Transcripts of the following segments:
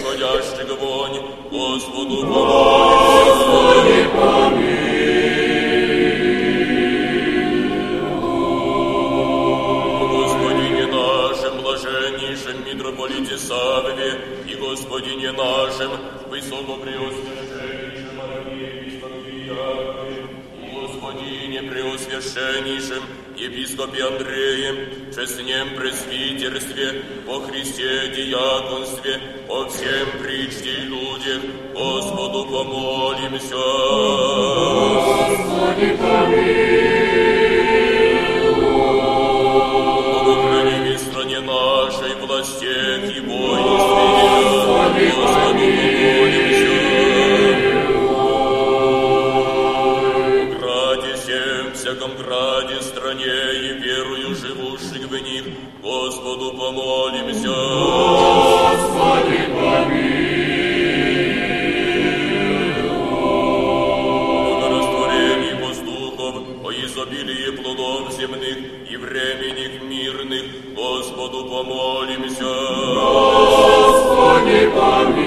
Входящих вонь, Господу помолимся. О Господине нашем, блаженнейшем митрополите Савве, и Господине нашем, высокопреосвященнейшем архиепископе Якове, Господине преосвященнейшем епископе Андреем, честнем пресвитерстве, о Христе диаконстве, о всем причте и людях, Господу помолимся. Богохрани в стране нашей, властях Господу помолимся. О растворении воздухов, о изобилии плодов земных и временных мирных, Господу помолимся. Плавающих,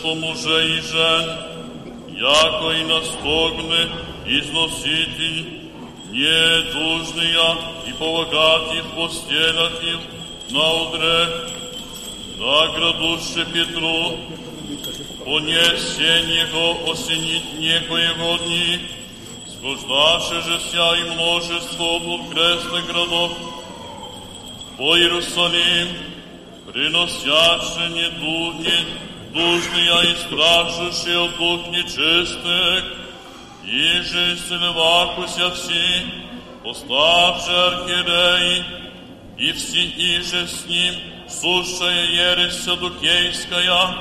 превзошло мужей и жен, яко и настогне износитель, недужния и полагатих постелятих на удре, наградуще Петру, понесе Него осенит некоего дни, схождаше же ся и множество облуд крестных городов по Иерусалим, приносяше недуги, недужния и спрашивающие о дух нечистых, и же исцелевакуся все, поставши архиереи, и все иже с ним, сущая ересь садукейская,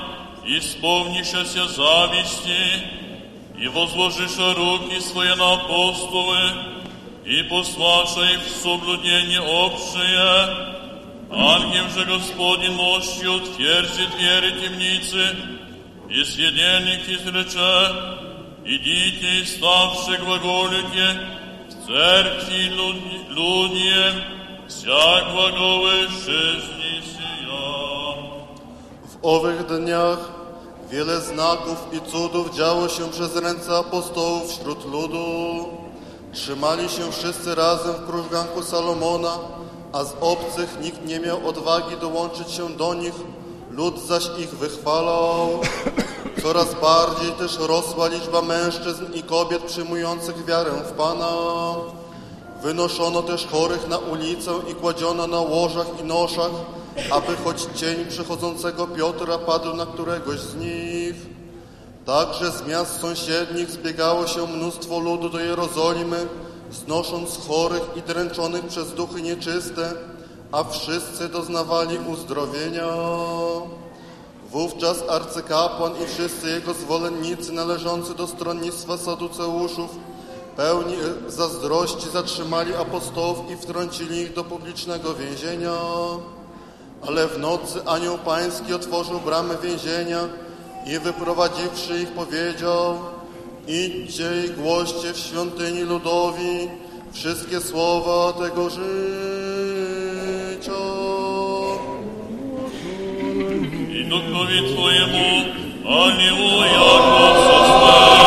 исполнишася зависти, и возложиша руки свои на апостолы, и послаша их в соблюдение общее. Ангел же Господень ночью отверзит двери темницы, и свидетельник изрече, идите и ставши глаголите в церкви люд- людям, всяк глаголы жизни сия. W owych dniach wiele znaków i cudów działo się przez ręce apostołów wśród ludu. Trzymali się wszyscy razem w krużganku Salomona, a z obcych nikt nie miał odwagi dołączyć się do nich, lud zaś ich wychwalał. Coraz bardziej też rosła liczba mężczyzn i kobiet przyjmujących wiarę w Pana. Wynoszono też chorych na ulicę i kładziono na łożach i noszach, aby choć cień przychodzącego Piotra padł na któregoś z nich. Także z miast sąsiednich zbiegało się mnóstwo ludu do Jerozolimy, znosząc chorych i dręczonych przez duchy nieczyste, a wszyscy doznawali uzdrowienia. Wówczas arcykapłan i wszyscy jego zwolennicy należący do stronnictwa saduceuszów, pełni zazdrości zatrzymali apostołów i wtrącili ich do publicznego więzienia. Ale w nocy anioł pański otworzył bramy więzienia i wyprowadziwszy ich powiedział Idźcie i głoście w świątyni ludowi wszystkie słowa tego życia. I duchowi Twojemu, Aleluja, głos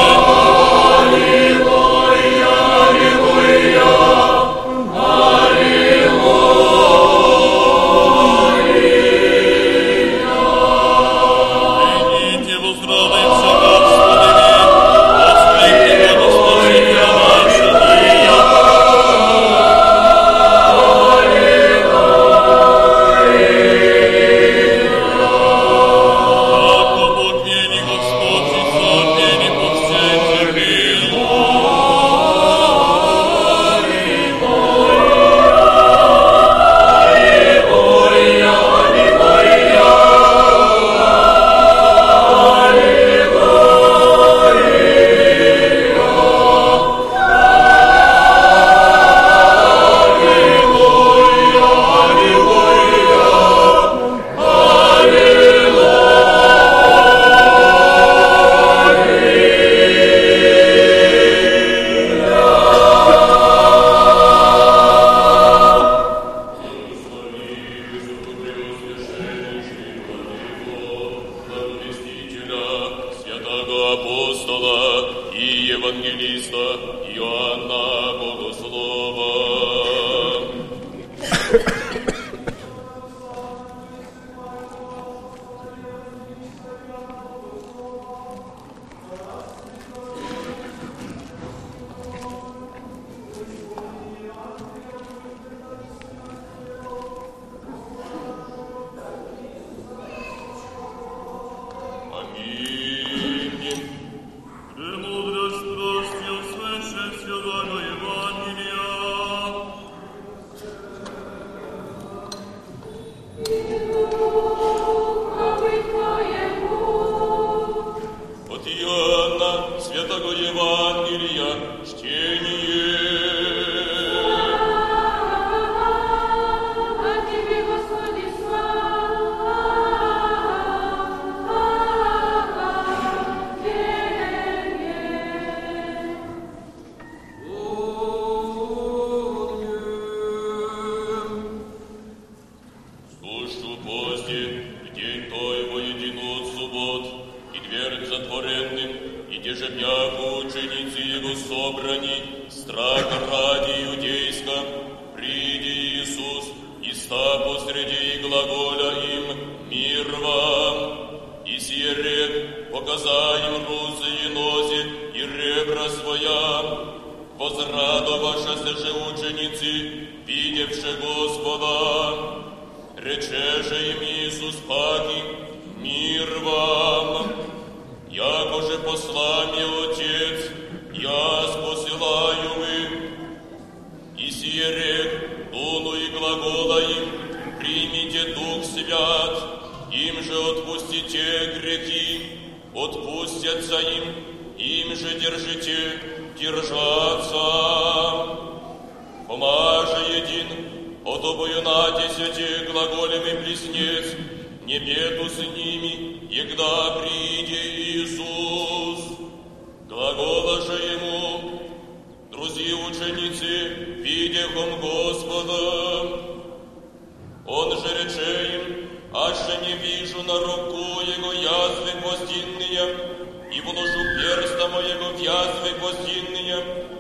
Иисус, и ста посреди глаголя им мир вам. И сие рек, показа им руцы и нози, и ребра своя, возрадовавшися же ученицы, видевши Господа, Рече же им Иисус Паки, мир вам, яко же посла мне Отец, я посылаю вы. И сие глагола им, примите Дух Свят, им же отпустите грехи, отпустятся им, им же держите, держаться. Помаже един, подобою на десяти глаголем близнец, не беду с ними, егда приди Иисус. Глагола же ему, друзі ученицы, видехом Господа. Он же рече им, аще не вижу на руку его язвы гвоздинные, и вложу перста моего в язвы гвоздинные,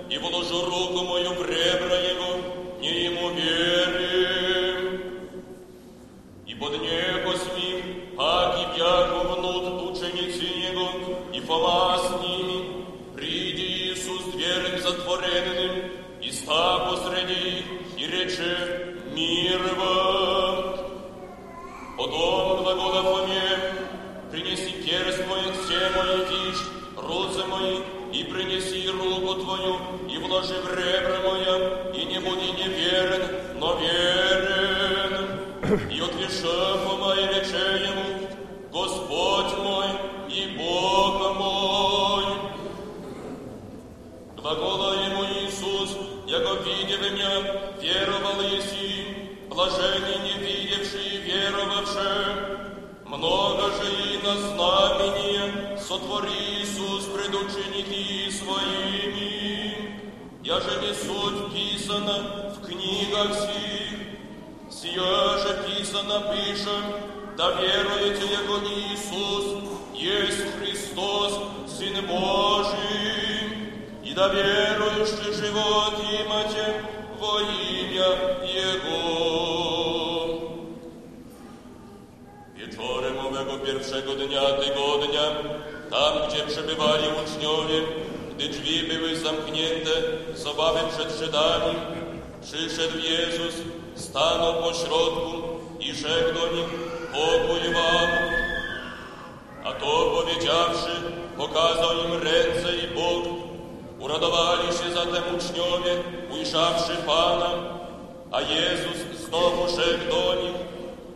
и вложу руку мою в ребра его, не ему верим. И под небо с ним, аки бяху внут ученицы его, и Фома с ними, приди Иисус дверем и ста посреди их, и рече мир вам. Потом глагола Фоме, принеси перст мой, все мои тишь, руцы мои, и принеси руку твою, и вложи в ребра моя, и не буди неверен, но верен. И отвеши Фома и рече ему, Господь мой и Бог мой. Глагола ему Иисус, яко видев меня, веровал Иси, блаженный не видевший и веровавший. Много же и на знамение сотвори Иисус пред ученики своими. Я же не суть писана в книгах сих, Сия же писано пишем, да веруете, яко Иисус есть Христос, Сын Божий, и да верующий живот имате во имя Jego. Wieczorem owego pierwszego dnia tygodnia, tam gdzie przebywali uczniowie, gdy drzwi były zamknięte z obawy przed Żydami, przyszedł Jezus, stanął pośrodku i rzekł do nich, pokój wam. A to powiedziawszy, pokazał im ręce i bok. Uradowali się zatem uczniowie, ujrzawszy Pana, a Jezus znowu rzekł do nich,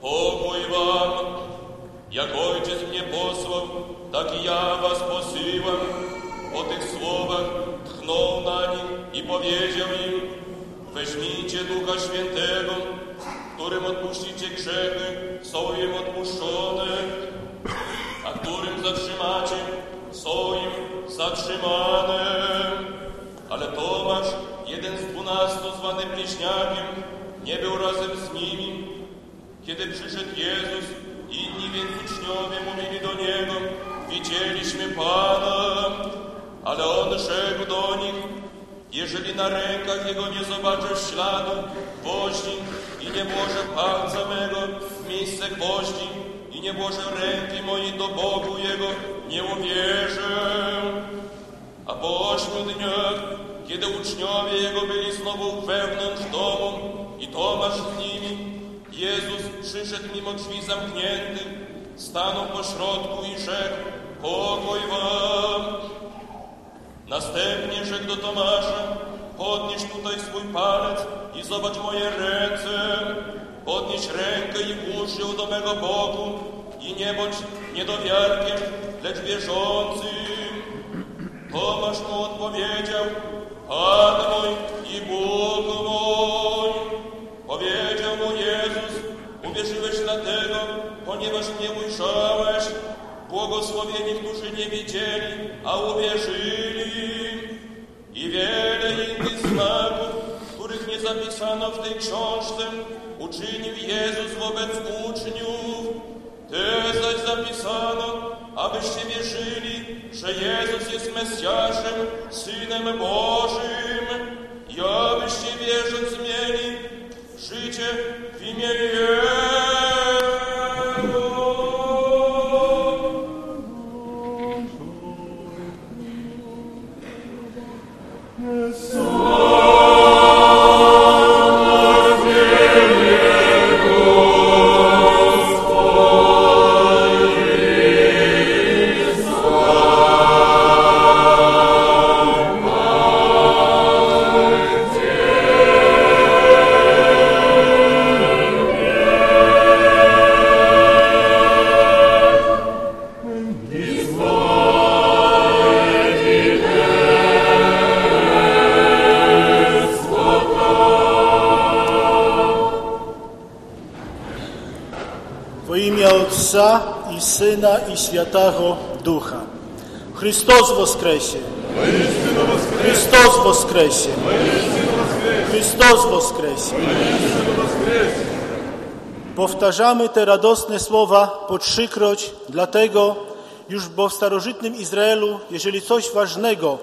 pokój wam. Jak Ojciec mnie posłał, tak i ja was posyłam. Po tych słowach tchnął na nich i powiedział im, weźmijcie Ducha Świętego, którym odpuścicie grzechy, są im odpuszczone, a którym zatrzymacie, są im zatrzymane. Ale Tomasz, jeden z dwunastu zwany Bliźniakiem, nie był razem z nimi. Kiedy przyszedł Jezus, inni więc uczniowie mówili do Niego, widzieliśmy Pana. Ale on rzekł do nich, jeżeli na rękach jego nie zobaczę śladu gwoździ i nie włożę palca mego w miejsce gwoździ i nie włożę ręki mojej do Bogu jego, nie uwierzę. A po ośmiu dniach, kiedy uczniowie jego byli znowu wewnątrz domu i Tomasz z nimi, Jezus przyszedł mimo drzwi zamkniętych, stanął pośrodku i rzekł, pokój wam. Następnie rzekł do Tomasza, podnieś tutaj swój palec i zobacz moje ręce. Podnieś rękę i włóż ją do mego boku i nie bądź niedowiarkiem, lecz wierzącym. Tomasz mu odpowiedział, Pan mój i Bóg mój. Powiedział mu Jezus, uwierzyłeś dlatego, ponieważ mnie ujrzałeś. Błogosławieni, którzy nie widzieli, a uwierzyli. I wiele innych znaków, których nie zapisano w tej książce, uczynił Jezus wobec uczniów. Te zaś zapisano, abyście wierzyli, że Jezus jest Mesjaszem, Synem Bożym i abyście wierząc mieli życie w imię. Syna i Świętego Ducha. Chrystus woskresie. Chrystus woskresie. Chrystus woskresie. Powtarzamy te radosne słowa po trzykroć, dlatego już bo w starożytnym Izraelu, jeżeli coś ważnego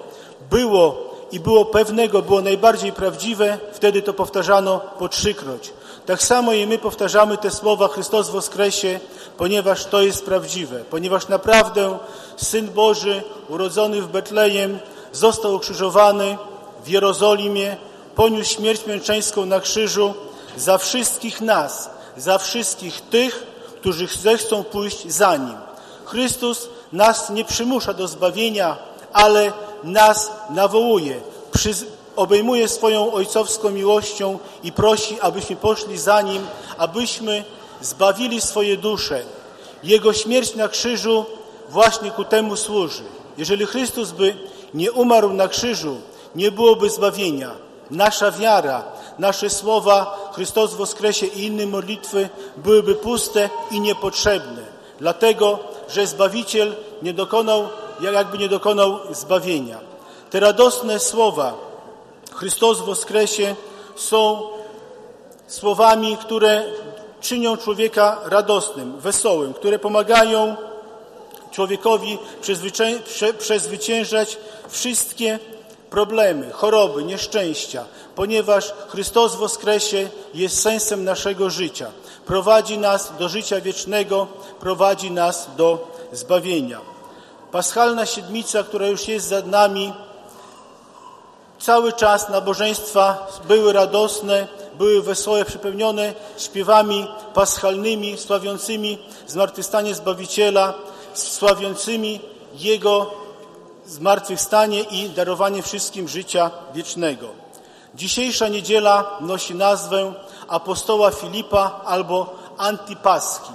było i było pewnego, było najbardziej prawdziwe, wtedy to powtarzano po trzykroć. Tak samo i my powtarzamy te słowa Chrystus woskresie, ponieważ to jest prawdziwe, ponieważ naprawdę Syn Boży urodzony w Betlejem został ukrzyżowany w Jerozolimie, poniósł śmierć męczeńską na krzyżu za wszystkich nas, za wszystkich tych, którzy zechcą pójść za Nim. Chrystus nas nie przymusza do zbawienia, ale nas nawołuje, obejmuje swoją ojcowską miłością i prosi, abyśmy poszli za Nim, abyśmy zbawili swoje dusze. Jego śmierć na krzyżu właśnie ku temu służy. Jeżeli Chrystus by nie umarł na krzyżu, nie byłoby zbawienia. Nasza wiara, nasze słowa Chrystus woskresie i inne modlitwy byłyby puste i niepotrzebne. Dlatego, że Zbawiciel nie dokonał, jakby nie dokonał zbawienia. Te radosne słowa Chrystus woskresie są słowami, które czynią człowieka radosnym, wesołym, które pomagają człowiekowi przezwycię- prze- przezwyciężać wszystkie problemy, choroby, nieszczęścia, ponieważ Chrystus woskresie jest sensem naszego życia. Prowadzi nas do życia wiecznego, prowadzi nas do zbawienia. Paschalna siedmica, która już jest za nami, Cały czas nabożeństwa były radosne, były wesołe, przepełnione śpiewami paschalnymi, sławiącymi zmartwychwstanie Zbawiciela, sławiącymi Jego zmartwychwstanie i darowanie wszystkim życia wiecznego. Dzisiejsza niedziela nosi nazwę apostoła Filipa albo antypaski.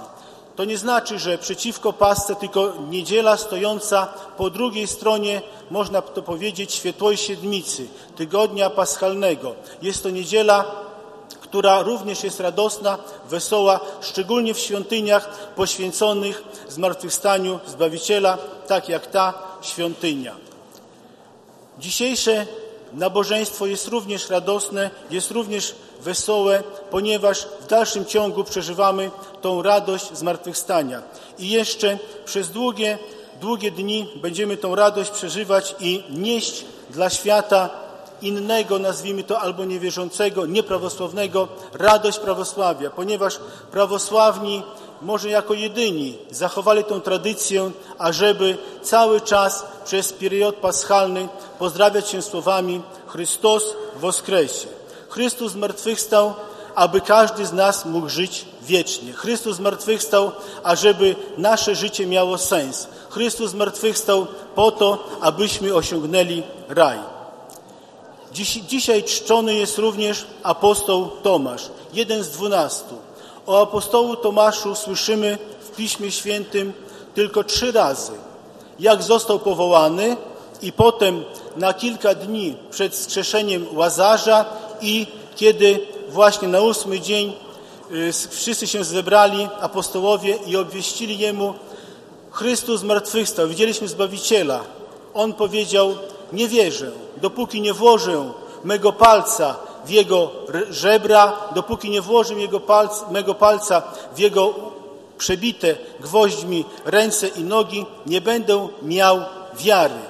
To nie znaczy, że przeciwko pasce, tylko niedziela stojąca po drugiej stronie, można to powiedzieć, świętej siedmicy, tygodnia paschalnego. Jest to niedziela, która również jest radosna, wesoła, szczególnie w świątyniach poświęconych zmartwychwstaniu Zbawiciela, tak jak ta świątynia. Dzisiejsze nabożeństwo jest również radosne, jest również wesołe, ponieważ w dalszym ciągu przeżywamy tą radość zmartwychwstania. I jeszcze przez długie długie dni będziemy tą radość przeżywać i nieść dla świata innego, nazwijmy to albo niewierzącego, nieprawosławnego, radość prawosławia, ponieważ prawosławni może jako jedyni zachowali tą tradycję, ażeby cały czas przez period paschalny pozdrawiać się słowami Chrystus woskresie. Chrystus zmartwychwstał, aby każdy z nas mógł żyć wiecznie. Chrystus zmartwychwstał, ażeby nasze życie miało sens. Chrystus zmartwychwstał po to, abyśmy osiągnęli raj. Dziś, dzisiaj czczony jest również apostoł Tomasz, jeden z dwunastu. O apostołu Tomaszu słyszymy w Piśmie Świętym tylko trzy razy. Jak został powołany i potem na kilka dni przed skrzeszeniem Łazarza i kiedy właśnie na ósmy dzień y, wszyscy się zebrali, apostołowie, i obwieścili Jemu Chrystus zmartwychwstał, widzieliśmy Zbawiciela. On powiedział, nie wierzę, dopóki nie włożę mego palca w jego żebra, dopóki nie włożę jego palca, mego palca w jego przebite gwoźdźmi ręce i nogi, nie będę miał wiary.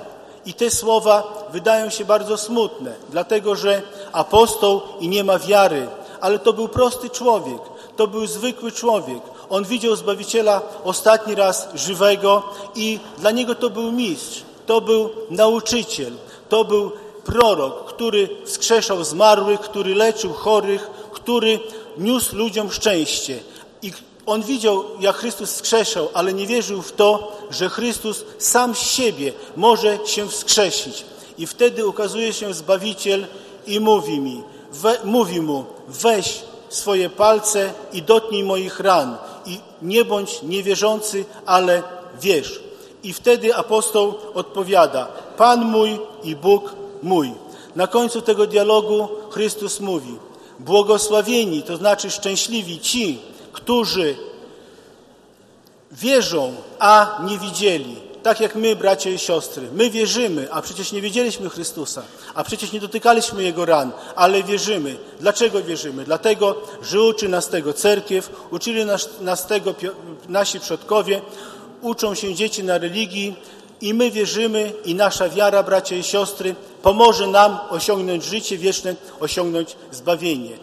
I te słowa wydają się bardzo smutne, dlatego że apostoł i nie ma wiary, ale to był prosty człowiek, to był zwykły człowiek. On widział Zbawiciela ostatni raz żywego i dla niego to był mistrz, to był nauczyciel, to był prorok, który wskrzeszał zmarłych, który leczył chorych, który niósł ludziom szczęście. I on widział, jak Chrystus wskrzeszał, ale nie wierzył w to, że Chrystus sam z siebie może się wskrzesić. I wtedy ukazuje się Zbawiciel i mówi mi, we, mówi mu, weź swoje palce i dotknij moich ran i nie bądź niewierzący, ale wierz. I wtedy apostoł odpowiada, Pan mój i Bóg mój. Na końcu tego dialogu Chrystus mówi, błogosławieni, to znaczy szczęśliwi ci, którzy wierzą, a nie widzieli. Tak jak my, bracia i siostry. My wierzymy, a przecież nie widzieliśmy Chrystusa, a przecież nie dotykaliśmy Jego ran, ale wierzymy. Dlaczego wierzymy? Dlatego, że uczy nas tego cerkiew, uczyli nas, nas tego nasi przodkowie, uczą się dzieci na religii i my wierzymy i nasza wiara, bracia i siostry, pomoże nam osiągnąć życie wieczne, osiągnąć zbawienie.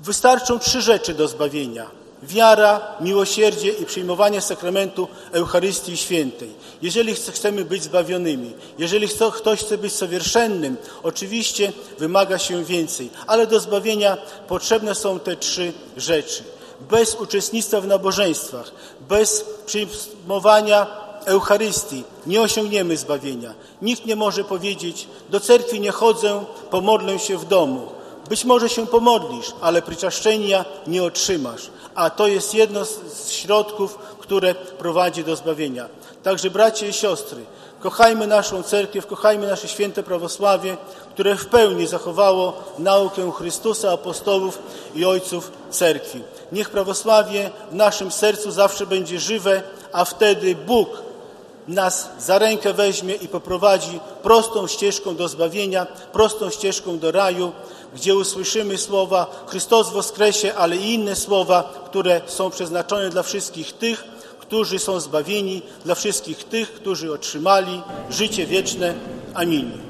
Wystarczą trzy rzeczy do zbawienia. Wiara, miłosierdzie i przyjmowanie sakramentu Eucharystii Świętej. Jeżeli chcemy być zbawionymi, jeżeli ktoś chce być sowieszennym, oczywiście wymaga się więcej, ale do zbawienia potrzebne są te trzy rzeczy. Bez uczestnictwa w nabożeństwach, bez przyjmowania Eucharystii nie osiągniemy zbawienia. Nikt nie może powiedzieć, do cerkwi nie chodzę, pomodlę się w domu. Być może się pomodlisz, ale pryczaszczenia nie otrzymasz. A to jest jedno z środków, które prowadzi do zbawienia. Także bracie i siostry, kochajmy naszą cerkiew, kochajmy nasze święte prawosławie, które w pełni zachowało naukę Chrystusa, apostołów i ojców cerkwi. Niech prawosławie w naszym sercu zawsze będzie żywe, a wtedy Bóg nas za rękę weźmie i poprowadzi prostą ścieżką do zbawienia, prostą ścieżką do raju, gdzie usłyszymy słowa Chrystus w oskresie, ale i inne słowa, które są przeznaczone dla wszystkich tych, którzy są zbawieni, dla wszystkich tych, którzy otrzymali życie wieczne. Amin. Amen.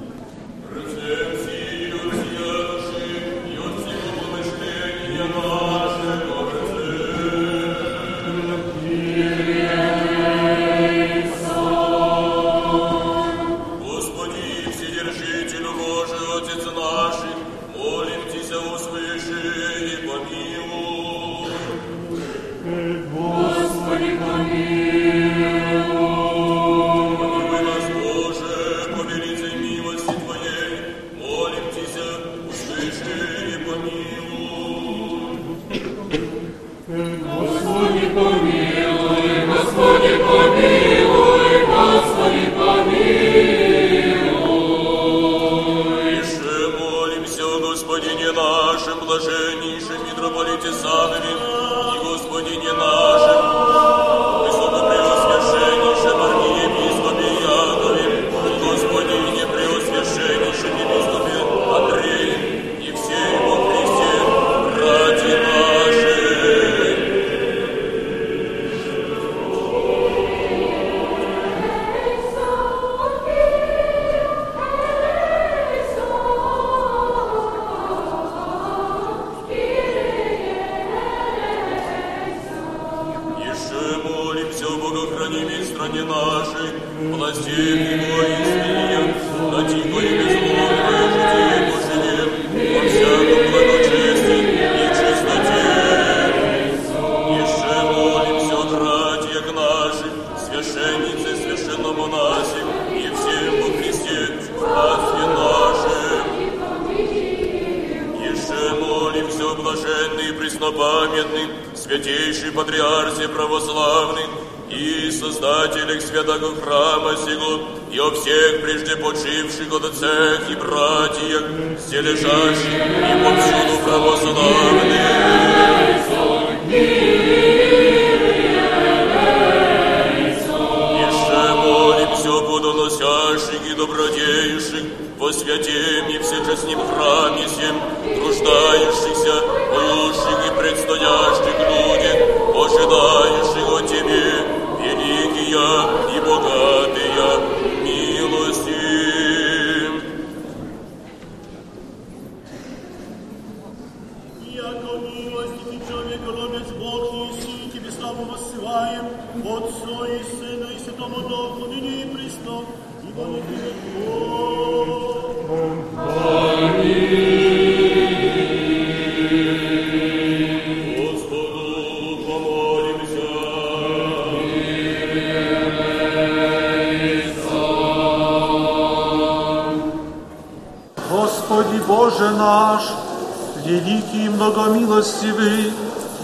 многомилостивый,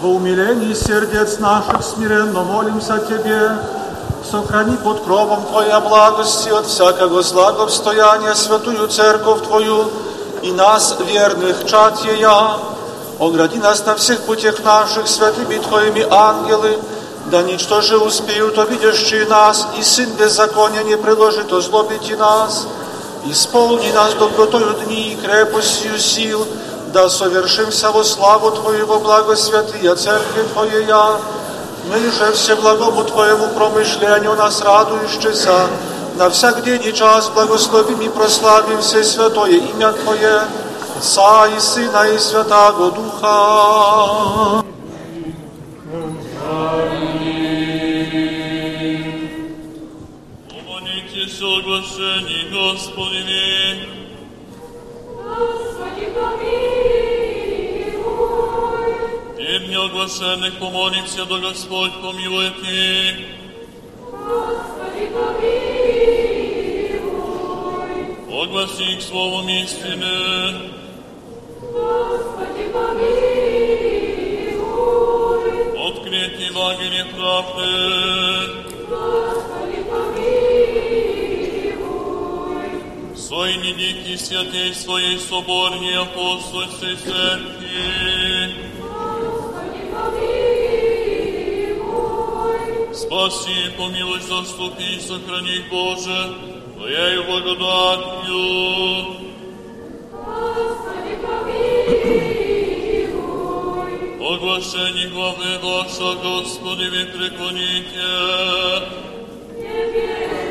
во умилении сердец наших смиренно молимся Тебе, сохрани под кровом Твоя благости от всякого злагостояния святую Церковь Твою и нас, верных чад Ея. Огради нас на всех путях наших святыми Твоими ангелы, да ничто же успеют увидящие нас, и Сын беззакония не приложит озлобить и нас. Исполни нас добротою дни и крепостью сил, да совершимся во славу Твою во благо святые Церкви Твоя. Мы же все благому Твоему промышлению нас радующийся, на всяк день и час благословим и прославим все святое имя Твое, Отца и Сына и Святаго Духа. Помолитесь о глашении Господине. neoglase, pomolim se da Gospod pomiluje ti. Gospodi pomiluj. Oglasnik slovom istine. Gospodi pomiluj. Otkrijeti vaginje pravde. Gospodi pomiluj. Sojni diki svjatelj svoje sobornje apostolske crkvi. Спаси, помилуй, заступи, сохрани, Боже, Твоею благодатью. Господи, помилуй. Оглашение главы ваша, Господи, вы преклоните. Елись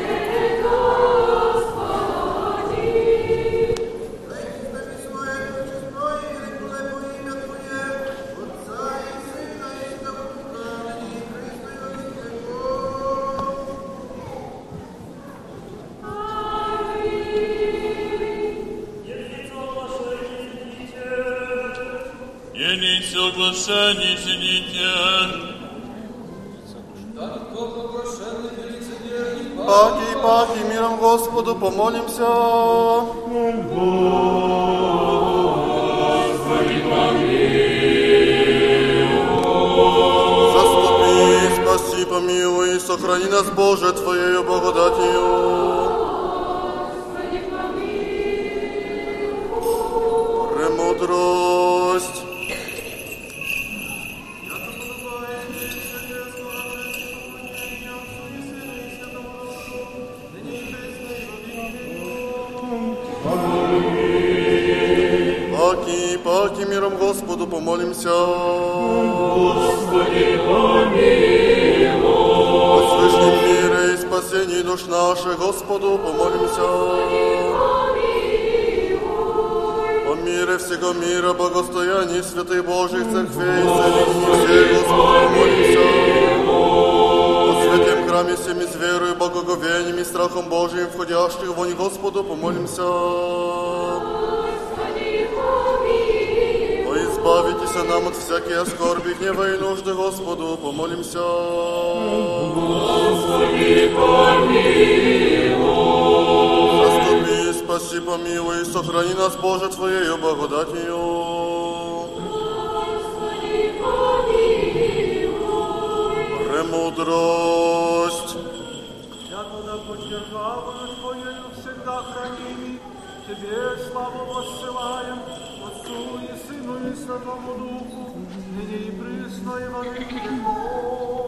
Оглашение, сидите. Паки, паки, миром Господу помолимся. Заступи, спаси, помилуй, сохрани нас, Боже, Твоею благодатью. Паки, миром Господу помолимся. Господи, помилуй. О свышнем мире и спасении душ наших, Господу помолимся. О мире всего мира, благостоянии святых Божьих церквей, всех, Господу помолимся. О святем храме всеми с верою, благоговением и страхом Божиим, входящих вонь Господу помолимся. спаси нам от всяких скорби, гнева и нужды, Господу, помолимся. Господи, помилуй. Заступи, спаси, помилуй, и сохрани нас, Боже, Твоею благодатью. Господи, помилуй. Премудрость. Святого почерпала Твоею всегда храним, Тебе славу воссылаем, Отцу і Сину, і Святому Духу, нині і присно, і во віки.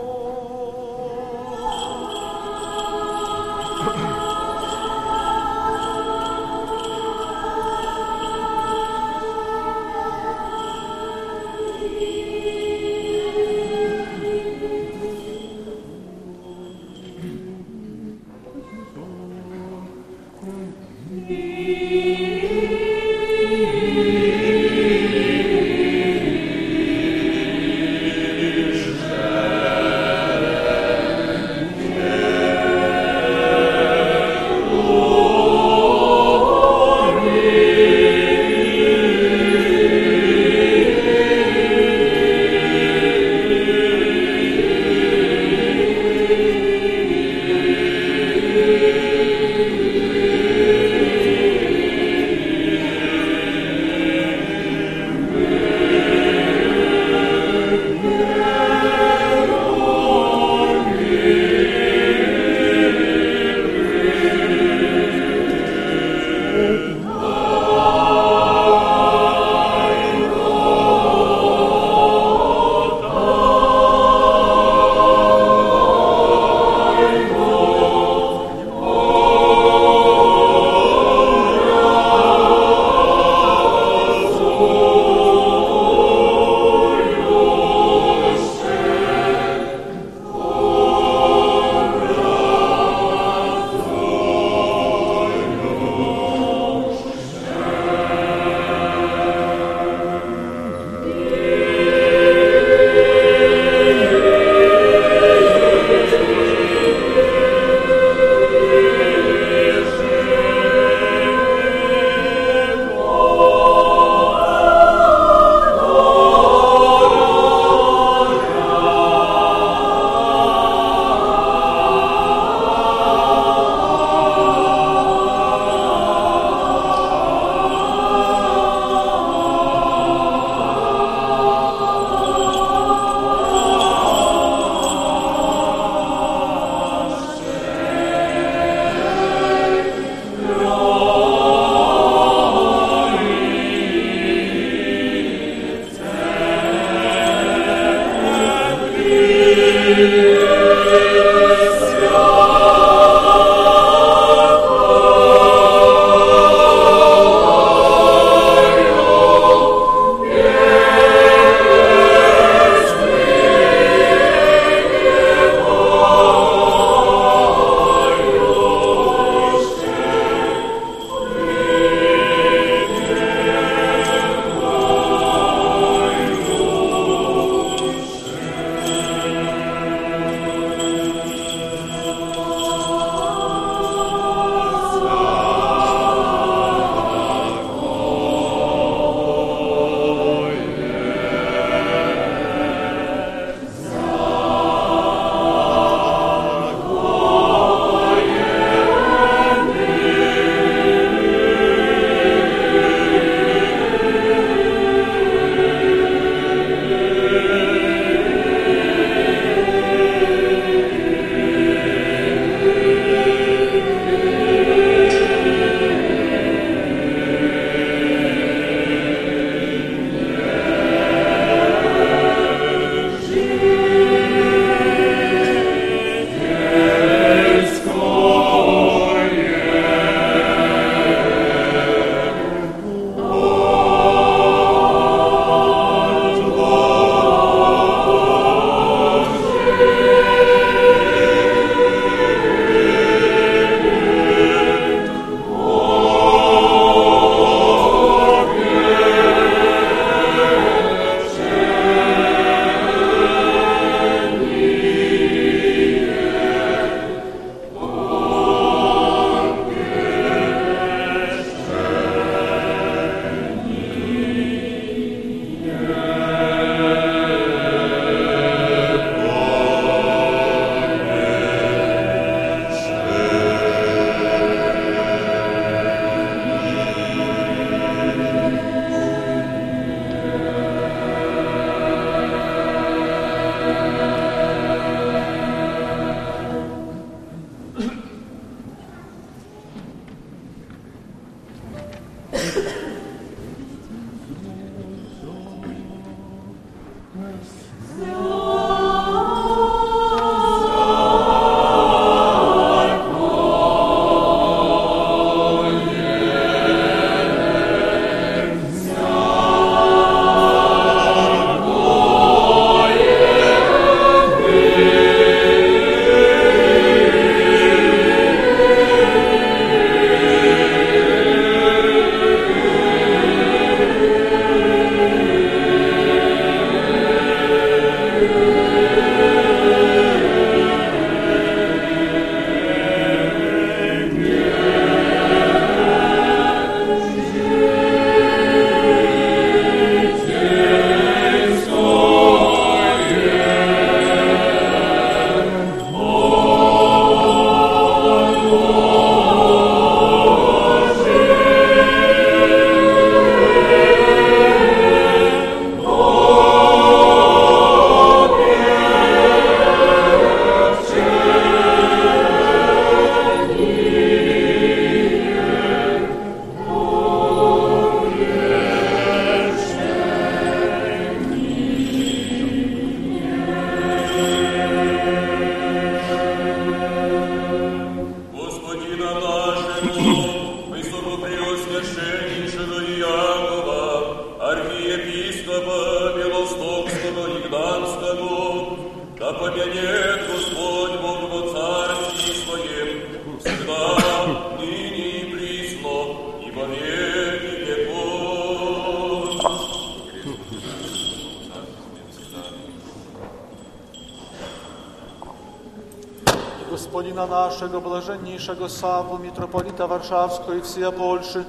блаженнейшего Саву, митрополита Варшавского и всея Польши,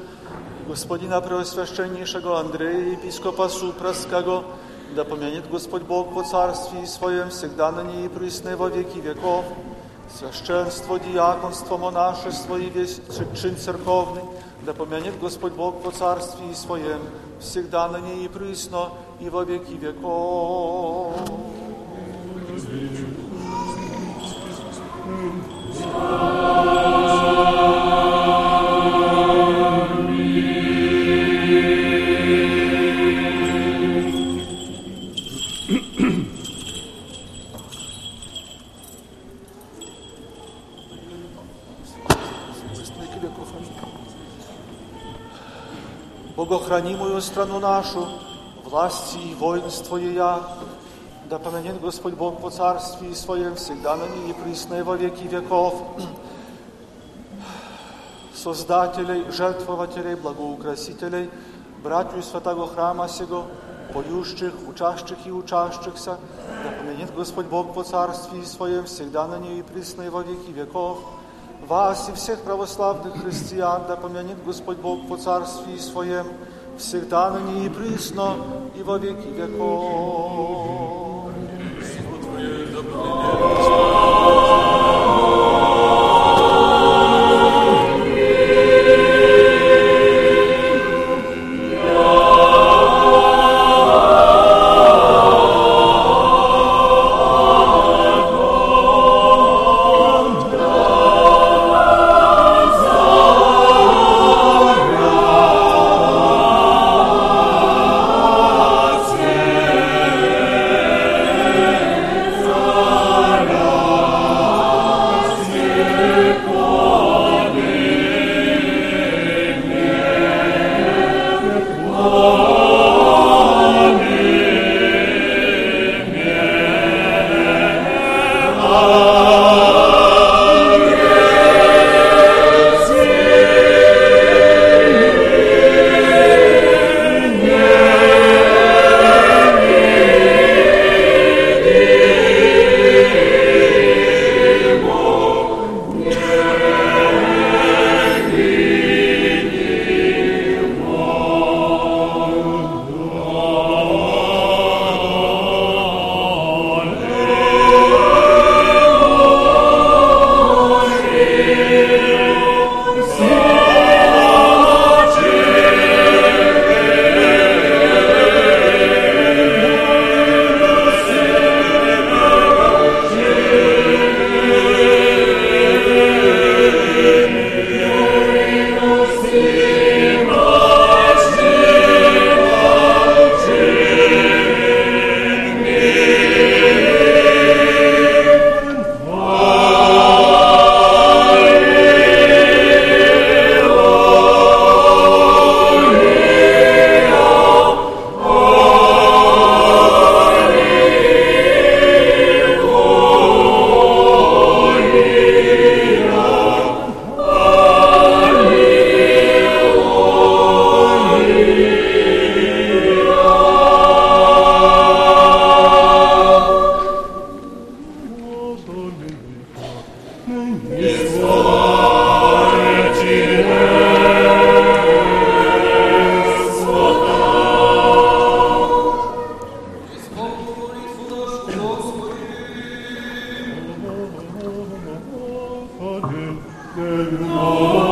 Господина Преосвященнейшего Андрея, епископа Супраskiego, да помянет Господь Бог по царстве Своем, всегда на ней и присно во веки веков, священство, диаконство, монашество и весь чин церковный, да помянет Господь Бог по царстве Своем, всегда на ней и присно и во веки веков. Богохранимую страну нашу, власти и воинство ея, да помянет Господь Бог по царстве Своем, всегда на ней и присно и во веки веков. Создателей, жертвователей, благоукрасителей, братью святого храма сего, поющих, учащих и учащихся, да помянет Господь Бог по царстве Своем, всегда на ней и присно и во веки веков. Вас и всех православных христиан, да помянет Господь Бог по царстве Своем, всегда на ней и присно и во веки веков. Lord. Genug.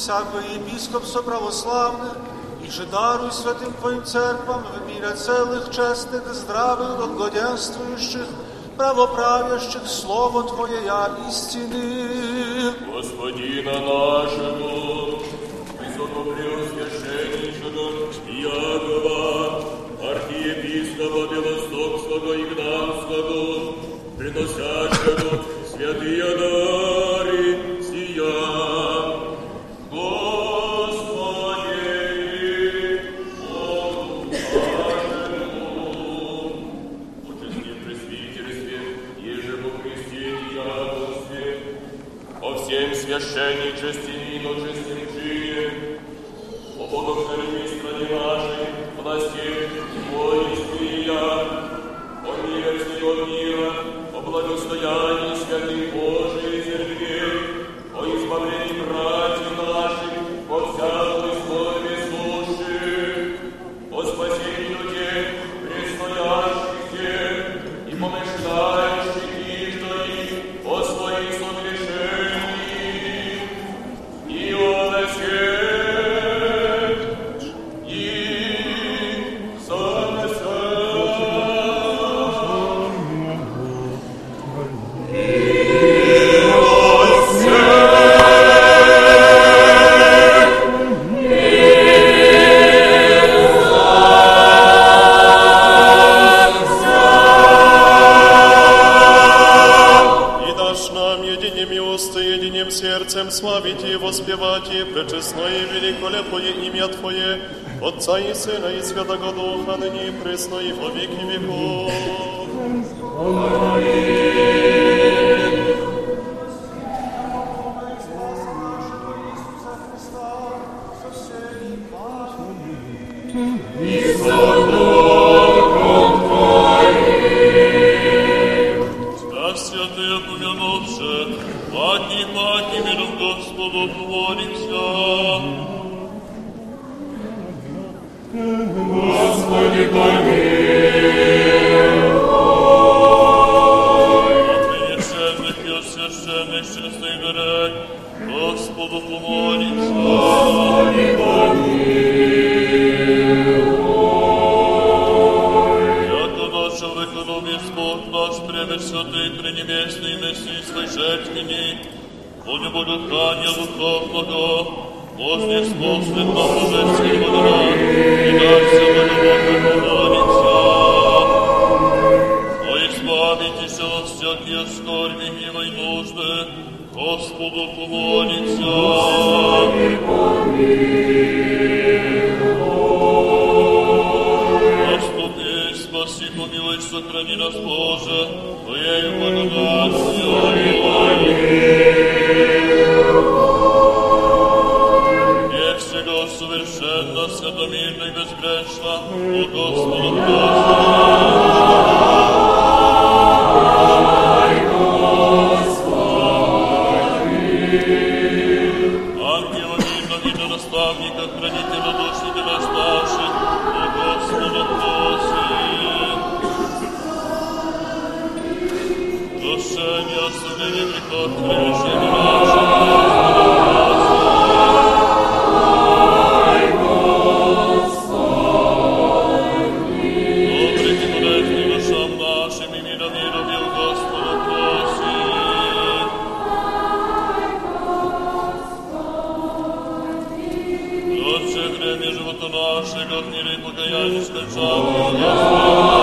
всякое епископство православное, и же даруй святым Твоим церквам в мире целых, честных, здравых, благоденствующих, правоправящих Слово Твое я истины. Господина нашего, высоко преосвященнейшего Якова, архиепископа Белостокского Игнатского, приносящего святые дары, naszego w miry pokajanie skończone.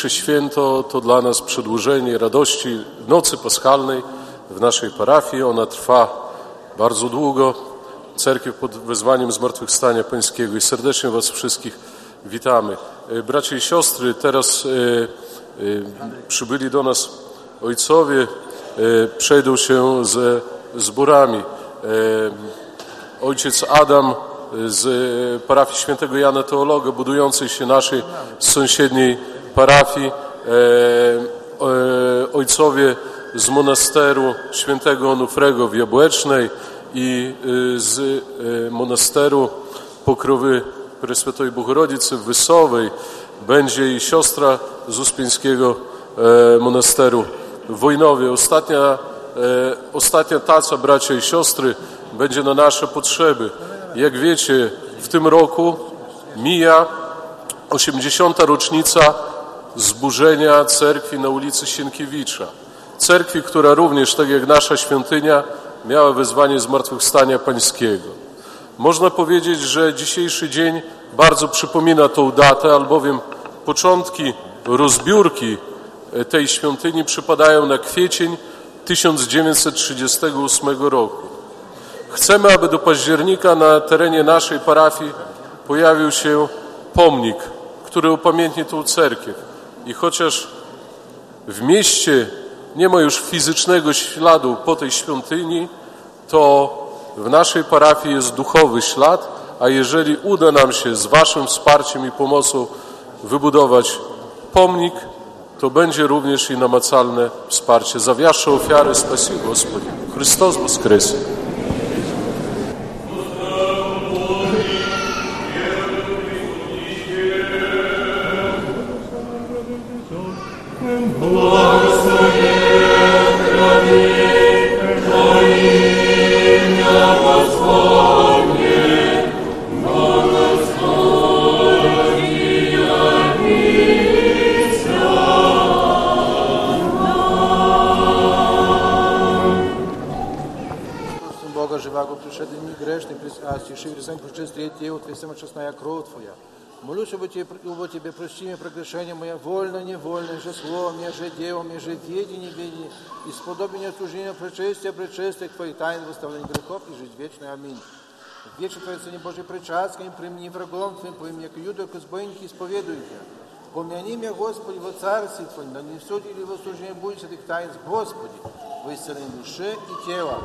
Dzisiejsze święto to dla nas przedłużenie radości nocy paschalnej w naszej parafii. Ona trwa bardzo długo. Cerkiew pod wezwaniem Zmartwychwstania Pańskiego i serdecznie Was wszystkich witamy. E, Bracia i siostry, teraz e, e, przybyli do nas ojcowie, przejdą się ze zborami. Ojciec Adam z parafii świętego Jana Teologa, budującej się naszej sąsiedniej parafii, e, e, ojcowie z monasteru świętego Onufrego w Jabłecznej i e, z monasteru Pokrowy Preswytoj Bogorodicy w Wysowej będzie i siostra z Uspieńskiego monasteru w Wojnowie. Ostatnia, ostatnia taca, bracia i siostry, będzie na nasze potrzeby. Jak wiecie, w tym roku mija 80. rocznica zburzenia cerkwi na ulicy Sienkiewicza. Cerkwi, która również, tak jak nasza świątynia, miała wezwanie zmartwychwstania pańskiego. Można powiedzieć, że dzisiejszy dzień bardzo przypomina tą datę, albowiem początki rozbiórki e, tej świątyni przypadają na kwiecień 1938 roku. Chcemy, aby do października na terenie naszej parafii pojawił się pomnik, który upamiętni tą cerkiew. I chociaż w mieście nie ma już fizycznego śladu po tej świątyni, to w naszej parafii jest duchowy ślad, a jeżeli uda nam się z Waszym wsparciem i pomocą wybudować pomnik, to będzie również i namacalne wsparcie. Za wasze ofiary spasi Господи. Христос воскресе! Сын Бога живаго, пришедший не грешный, а стиши грехом причистые тело, Твоя самочестная кровь Твоя. Молюсь об тебе, об тебе, прости мне прегрешение мое, вольно, невольно, же словом, я же делом, я же ведение, ведение, и сподобие служения причестия, причестия Твоих тайн, выставления грехов и жизнь вечная. Аминь. Вече Твое Сыне Божий причастским, примени врагом Твоим, поим, як юду, как избойники, исповедуйте. Помяни меня, Господи, во царстве Твоем, да не суди ли во служении будешь этих тайн, Господи, во исцелении души и тела.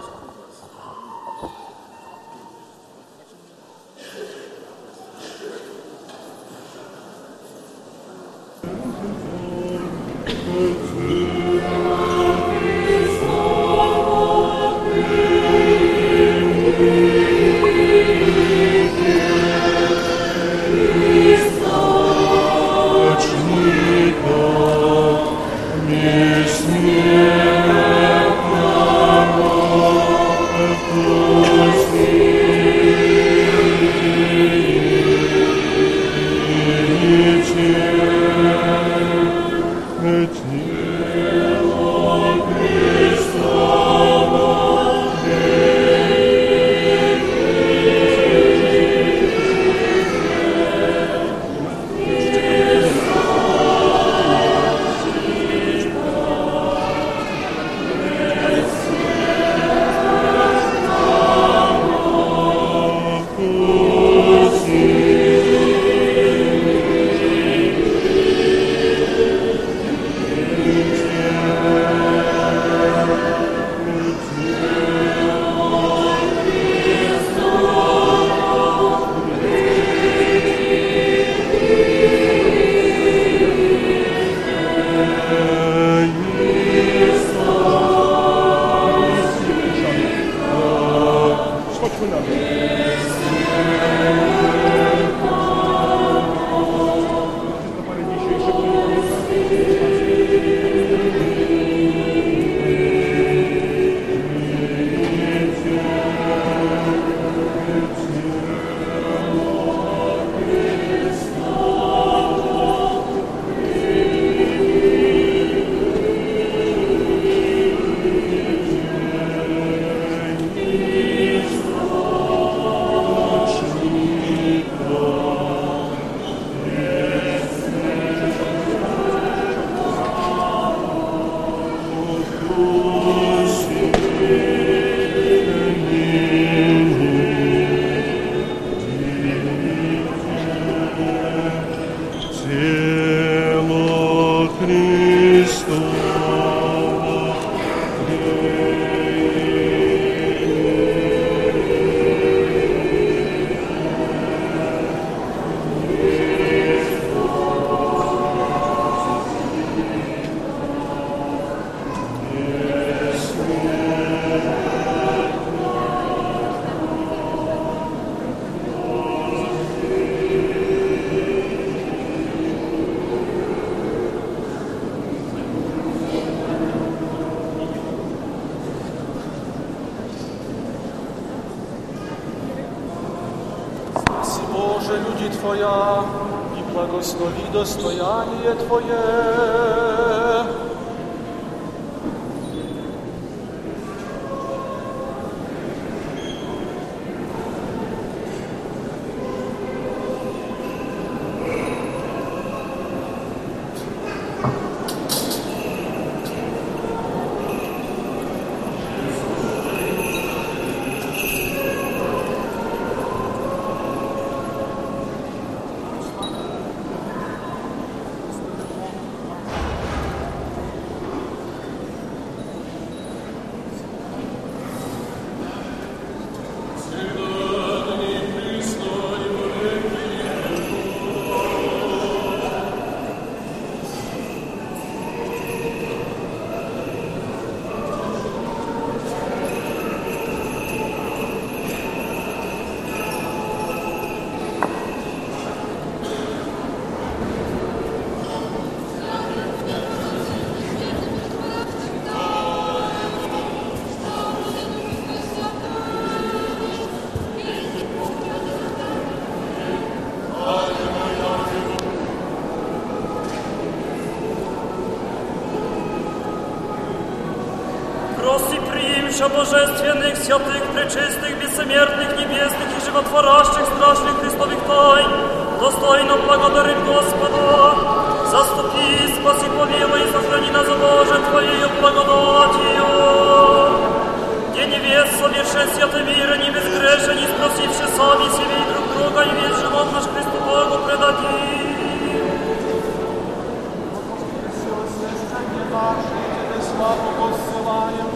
Твоя, и благослови достояние Твое. Владыча Божественных, святых, пречистых, бессмертных, небесных и животворящих страшных Христовых тайн, достойно благодарим Господа. Заступи, спаси, помилуй и сохрани нас, Боже, Твоею благодатью. Где невест, совершенстве это мира, не безгрешен, не спросивши сами себе и друг друга, и весь живот наш Христу Богу предади. Славу Господь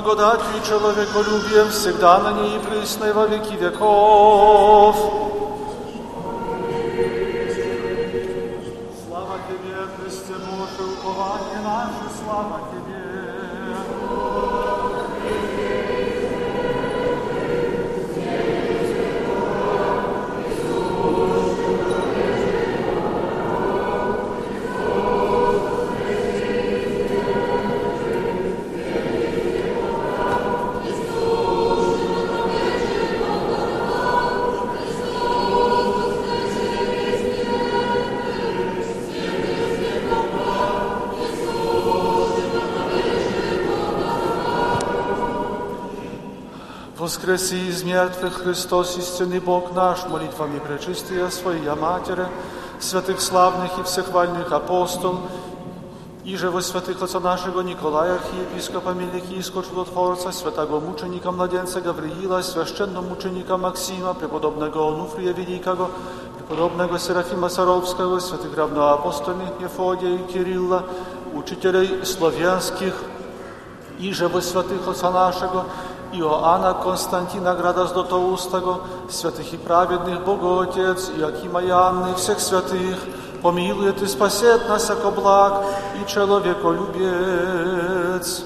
благодатью и человеколюбием всегда на ней и присно во веки веков. Слава Тебе, Христе Боже, упование наше, слава Тебе. Воскреси из мертвых Христос, истинный Бог наш, молитвами пречистия Своя Матери, святых славных и всехвальных апостол, и же во святых отца нашего Николая, архиепископа Мелихийского чудотворца, святого мученика младенца Гавриила, священного мученика Максима, преподобного Онуфрия Великого, преподобного Серафима Саровского, святых равноапостольных Ефодия и Кирилла, учителей славянских, i że we świętych Ojca naszego, Ioana Konstantina Gradaš-Dotovu Ustego, святых и праведных, Бога Отец, Иакима и всех святых, помилует и спасет нас, яко благ и человеколюбец.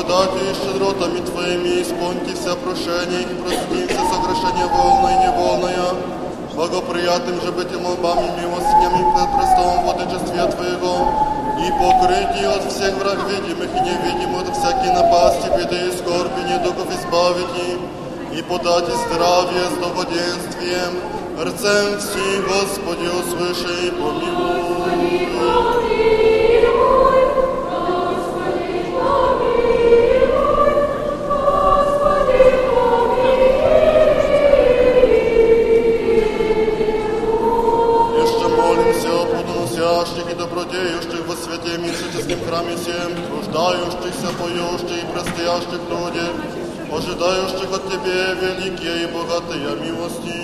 благодатью и щедротами Твоими исполните вся прошения и простимся согрешения волное и неволное, благоприятным же быть молбами милостями пред престолом владычествия Твоего, и покрытие от всех враг видимых и невидимых, от всякой напасти, беды и скорби, недугов избавите, и подать и здравие с долгоденствием, рцем всі, Господи, услыши и помилуй. Святе мистическом храме всем, труждающихся, поющих и предстоящих людей, ожидающих от Тебе великие и богатые милости.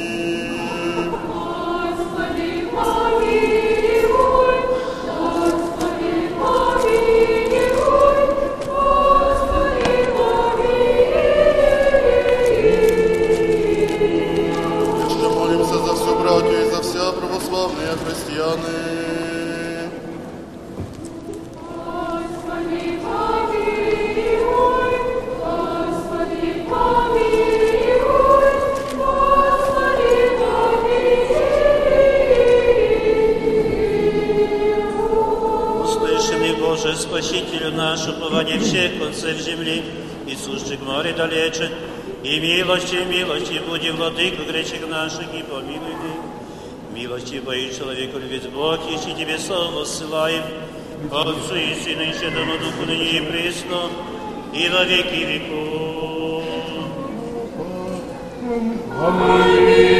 море далече, и милости, милости, буди, владыка гречих наших, и помилуй их. Милости Божий человеку любит Бог, если Тебе слово ссылаем, Отцу и Сыну и Святому Духу, ныне и пресно, и во веки веков. Премудрость.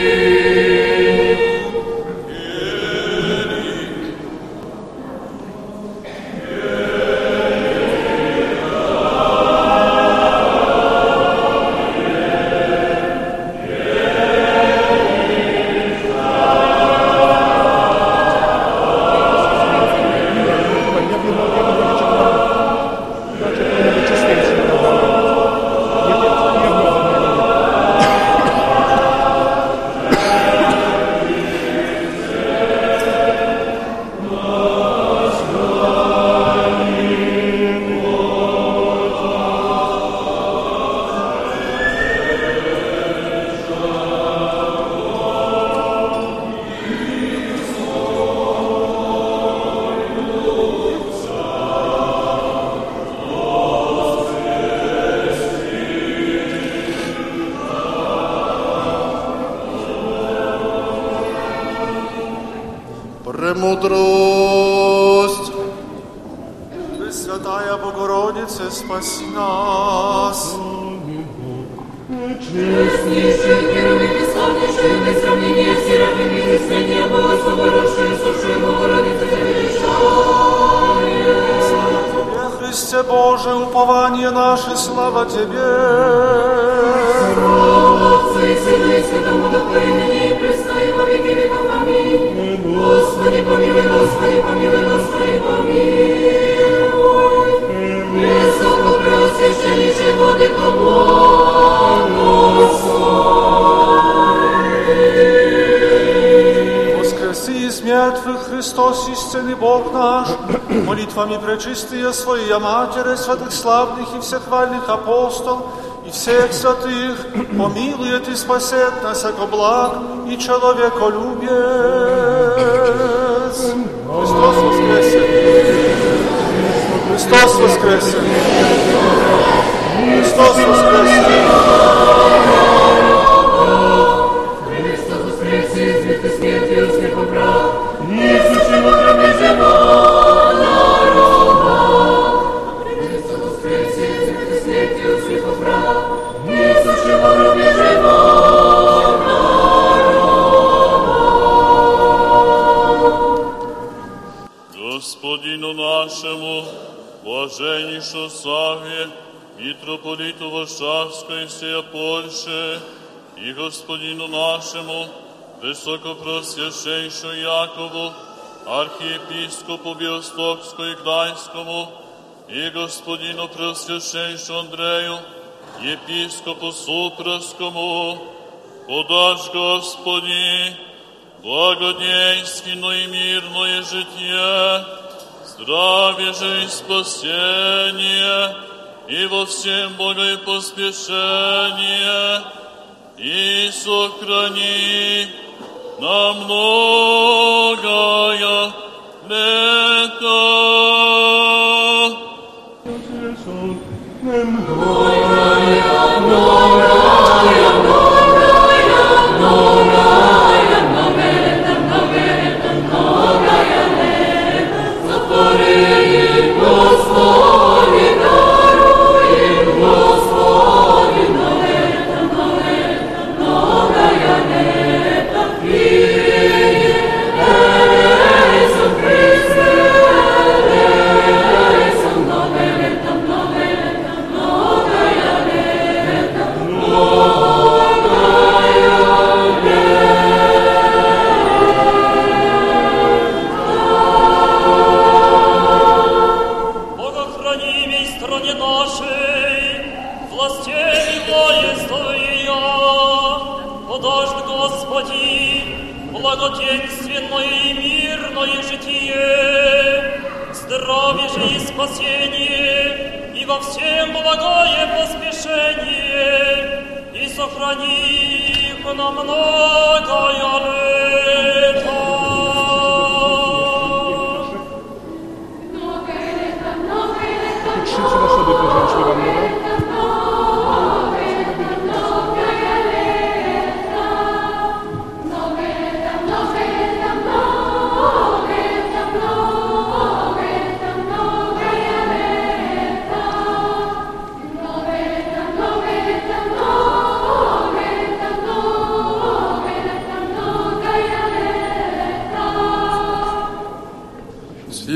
молитвами пречистые Своя Матери, святых славных и всехвальных апостол, и всех святых, помилует и спасет нас, яко благ и человеколюбец. Христос воскресе! Христос воскресе! Христос воскресе! Митрополиту Варшавской всея Польши, и господину нашему, высокопросвященшу Якову, архиепископу Биостокску и Гданьскому, и господину Преосвященшу Андрею, епископу Супроскому, подашь, Господи, благодейственное и мирное житие, здраве жизнь, спасение, и во всем Бога и поспешение, и сохрани на многое лето. Многое, многое, многое. Благое поспешение, и сохрани их на многое лето.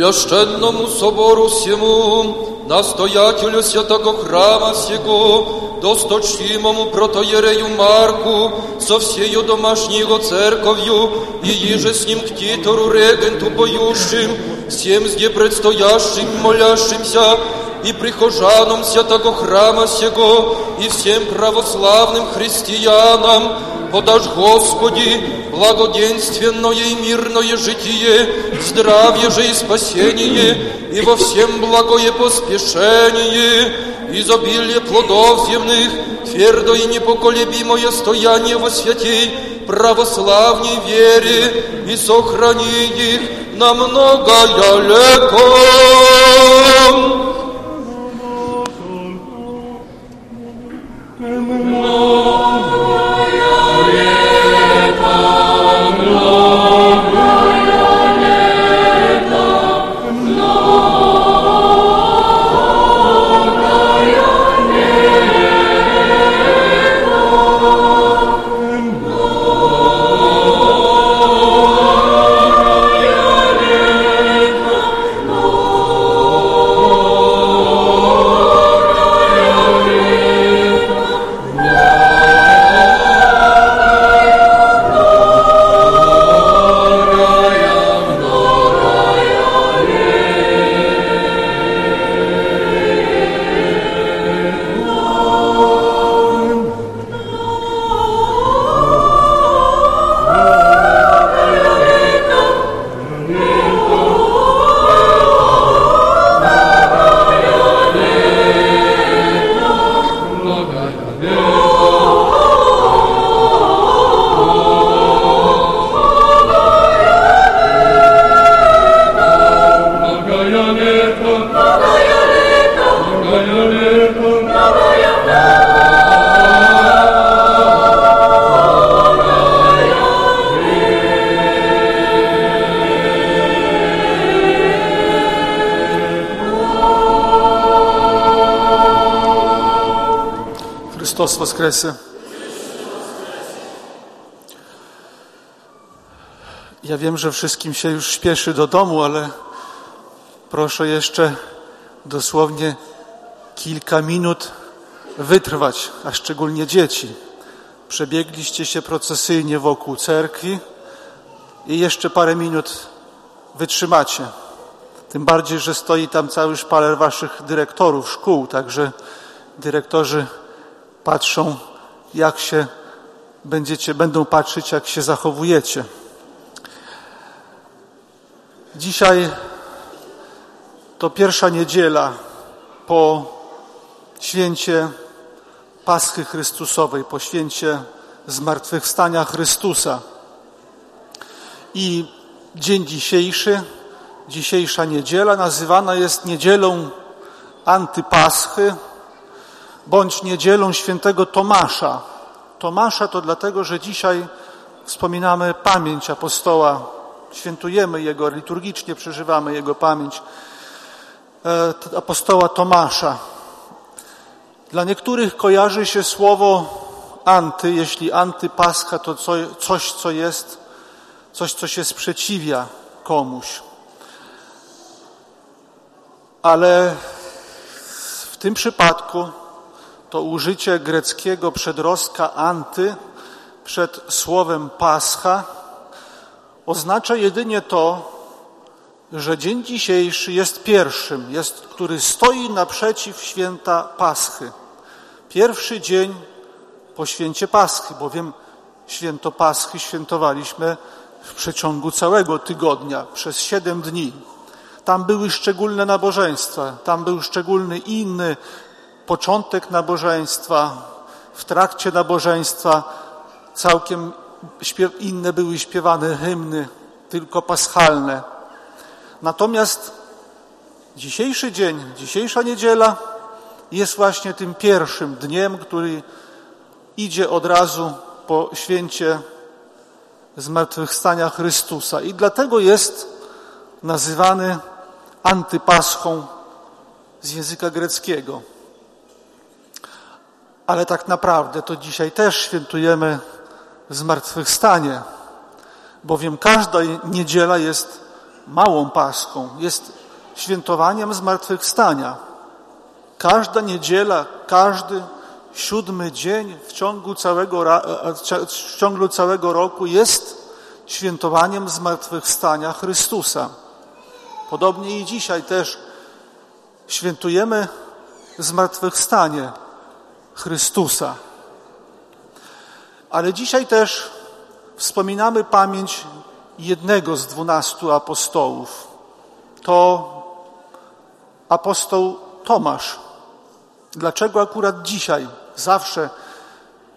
Священному собору всему, настоятелю святого храма сего, досточтимому протоерею Марку, со всею домашнего церковью, и еже с ним к титору регенту поющим, всем зде предстоящим молящимся, и прихожанам святого храма сего, и всем православным христианам, подашь Господи, благоденственное и мирное житие, здравие же и спасение, и во всем благое поспешение, изобилие плодов земных, твердо и непоколебимое стояние во святей, православней вере, и сохрани их на многое лето. Woskresy. Ja wiem, że wszystkim się już śpieszy do domu, ale proszę jeszcze dosłownie kilka minut wytrwać, a szczególnie dzieci. Przebiegliście się procesyjnie wokół cerkwi i jeszcze parę minut wytrzymacie. Tym bardziej, że stoi tam cały szpaler waszych dyrektorów szkół, także dyrektorzy patrzą, jak się będziecie, będą patrzeć, jak się zachowujecie. Dzisiaj to pierwsza niedziela po święcie Paschy Chrystusowej, po święcie zmartwychwstania Chrystusa. I dzień dzisiejszy, dzisiejsza niedziela nazywana jest niedzielą antypaschy bądź niedzielą świętego Tomasza. Tomasza to dlatego, że dzisiaj wspominamy pamięć apostoła, świętujemy jego, liturgicznie przeżywamy jego pamięć e, apostoła Tomasza. Dla niektórych kojarzy się słowo anty, jeśli antypascha to coś, co jest, coś, co się sprzeciwia komuś. Ale w tym przypadku to użycie greckiego przedrostka anty przed słowem pascha oznacza jedynie to, że dzień dzisiejszy jest pierwszym, jest, który stoi naprzeciw święta Paschy. Pierwszy dzień po święcie Paschy, bowiem święto Paschy świętowaliśmy w przeciągu całego tygodnia, przez siedem dni. Tam były szczególne nabożeństwa, tam był szczególny inny początek nabożeństwa, w trakcie nabożeństwa całkiem inne były śpiewane hymny, tylko paschalne. Natomiast dzisiejszy dzień, dzisiejsza niedziela jest właśnie tym pierwszym dniem, który idzie od razu po święcie zmartwychwstania Chrystusa. I dlatego jest nazywany antypaschą z języka greckiego. Ale tak naprawdę to dzisiaj też świętujemy zmartwychwstanie, bowiem każda niedziela jest małą paschą, jest świętowaniem zmartwychwstania. Każda niedziela, każdy siódmy dzień w ciągu całego, w ciągu całego roku jest świętowaniem zmartwychwstania Chrystusa. Podobnie i dzisiaj też świętujemy zmartwychwstanie Chrystusa. Ale dzisiaj też wspominamy pamięć jednego z dwunastu apostołów. To apostoł Tomasz. Dlaczego akurat dzisiaj? Zawsze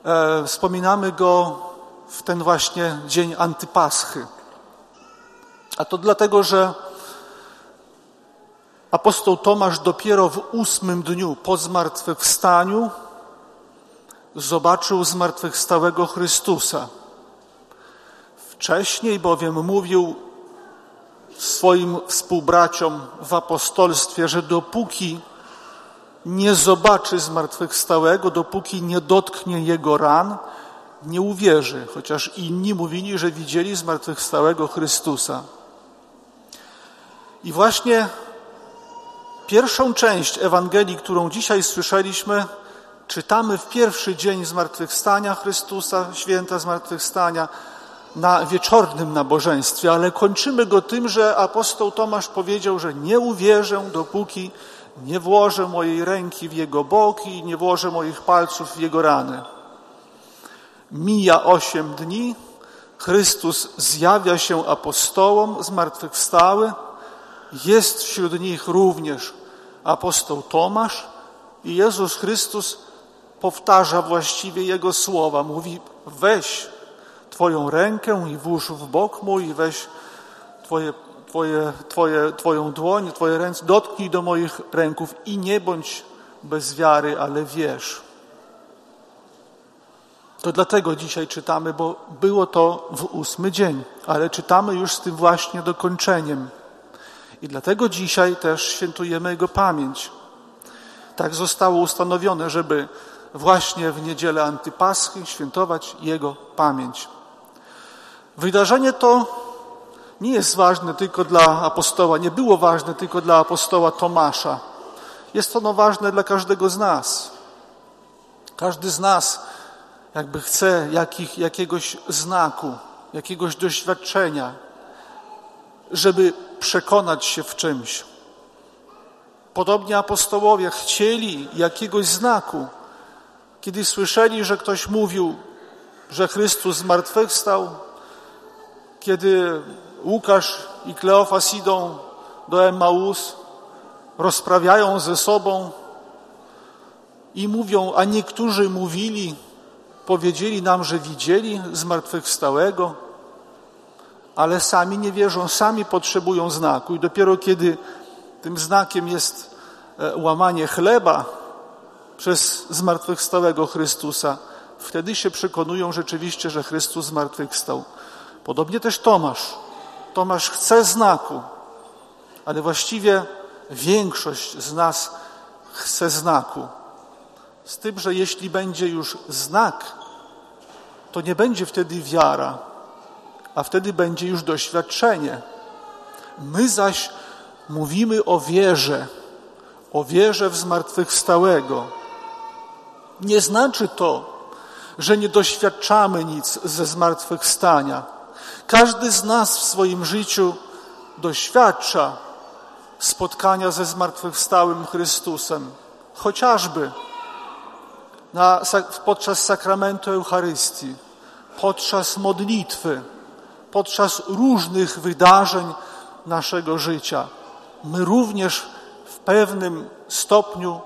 e, wspominamy go w ten właśnie dzień antypaschy. A to dlatego, że apostoł Tomasz dopiero w ósmym dniu po zmartwychwstaniu zobaczył zmartwychwstałego Chrystusa. Wcześniej bowiem mówił swoim współbraciom w apostolstwie, że dopóki nie zobaczy zmartwychwstałego, dopóki nie dotknie jego ran, nie uwierzy, chociaż inni mówili, że widzieli zmartwychwstałego Chrystusa. I właśnie pierwszą część Ewangelii, którą dzisiaj słyszeliśmy, czytamy w pierwszy dzień zmartwychwstania Chrystusa, święta zmartwychwstania, na wieczornym nabożeństwie, ale kończymy go tym, że apostoł Tomasz powiedział, że nie uwierzę, dopóki nie włożę mojej ręki w jego boki i nie włożę moich palców w jego rany. Mija osiem dni, Chrystus zjawia się apostołom zmartwychwstały, jest wśród nich również apostoł Tomasz i Jezus Chrystus powtarza właściwie jego słowa. Mówi, weź Twoją rękę i włóż w bok mój weź Twoje, twoje, twoje, Twoją dłoń, Twoje ręce, dotknij do moich ręków i nie bądź bez wiary, ale wierz. To dlatego dzisiaj czytamy, bo było to w ósmy dzień, ale czytamy już z tym właśnie dokończeniem. I dlatego dzisiaj też świętujemy Jego pamięć. Tak zostało ustanowione, żeby właśnie w niedzielę antypaschy świętować Jego pamięć. Wydarzenie to nie jest ważne tylko dla apostoła, nie było ważne tylko dla apostoła Tomasza. Jest ono ważne dla każdego z nas. Każdy z nas jakby chce jakich, jakiegoś znaku, jakiegoś doświadczenia, żeby przekonać się w czymś. Podobnie apostołowie chcieli jakiegoś znaku, kiedy słyszeli, że ktoś mówił, że Chrystus zmartwychwstał, kiedy Łukasz i Kleofas idą do Emmaus, rozprawiają ze sobą i mówią, a niektórzy mówili, powiedzieli nam, że widzieli zmartwychwstałego, ale sami nie wierzą, sami potrzebują znaku. I dopiero kiedy tym znakiem jest e, łamanie chleba przez zmartwychwstałego Chrystusa, wtedy się przekonują rzeczywiście, że Chrystus zmartwychwstał. Podobnie też Tomasz. Tomasz chce znaku, ale właściwie większość z nas chce znaku. Z tym, że jeśli będzie już znak, to nie będzie wtedy wiara, a wtedy będzie już doświadczenie. My zaś mówimy o wierze, o wierze w zmartwychwstałego. Nie znaczy to, że nie doświadczamy nic ze zmartwychwstania. Każdy z nas w swoim życiu doświadcza spotkania ze zmartwychwstałym Chrystusem, chociażby na, podczas sakramentu Eucharystii, podczas modlitwy, podczas różnych wydarzeń naszego życia. My również w pewnym stopniu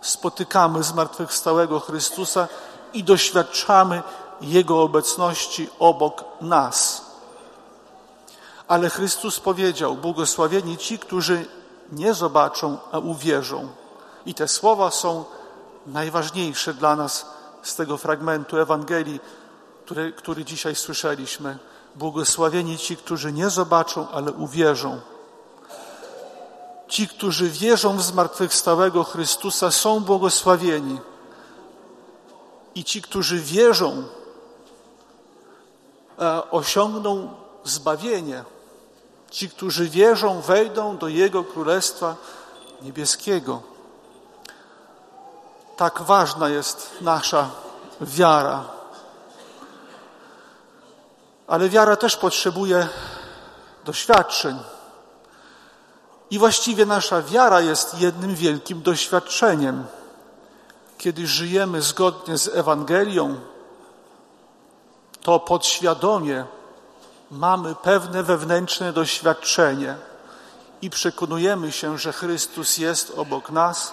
spotykamy zmartwychwstałego Chrystusa i doświadczamy Jego obecności obok nas. Ale Chrystus powiedział: Błogosławieni ci, którzy nie zobaczą, a uwierzą. I te słowa są najważniejsze dla nas z tego fragmentu Ewangelii, który, który dzisiaj słyszeliśmy. Błogosławieni ci, którzy nie zobaczą, ale uwierzą. Ci, którzy wierzą w zmartwychwstałego Chrystusa, są błogosławieni. I ci, którzy wierzą, e, osiągną zbawienie. Ci, którzy wierzą, wejdą do Jego Królestwa Niebieskiego. Tak ważna jest nasza wiara. Ale wiara też potrzebuje doświadczeń. I właściwie nasza wiara jest jednym wielkim doświadczeniem. Kiedy żyjemy zgodnie z Ewangelią, to podświadomie mamy pewne wewnętrzne doświadczenie i przekonujemy się, że Chrystus jest obok nas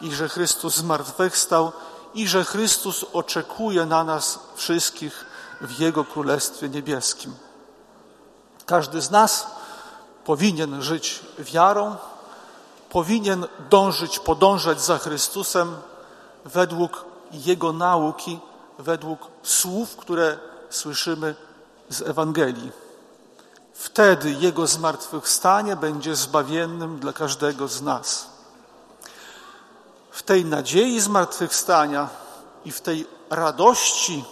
i że Chrystus zmartwychwstał i że Chrystus oczekuje na nas wszystkich w Jego Królestwie Niebieskim. Każdy z nas powinien żyć wiarą, powinien dążyć, podążać za Chrystusem według Jego nauki, według słów, które słyszymy z Ewangelii. Wtedy Jego zmartwychwstanie będzie zbawiennym dla każdego z nas. W tej nadziei zmartwychwstania i w tej radości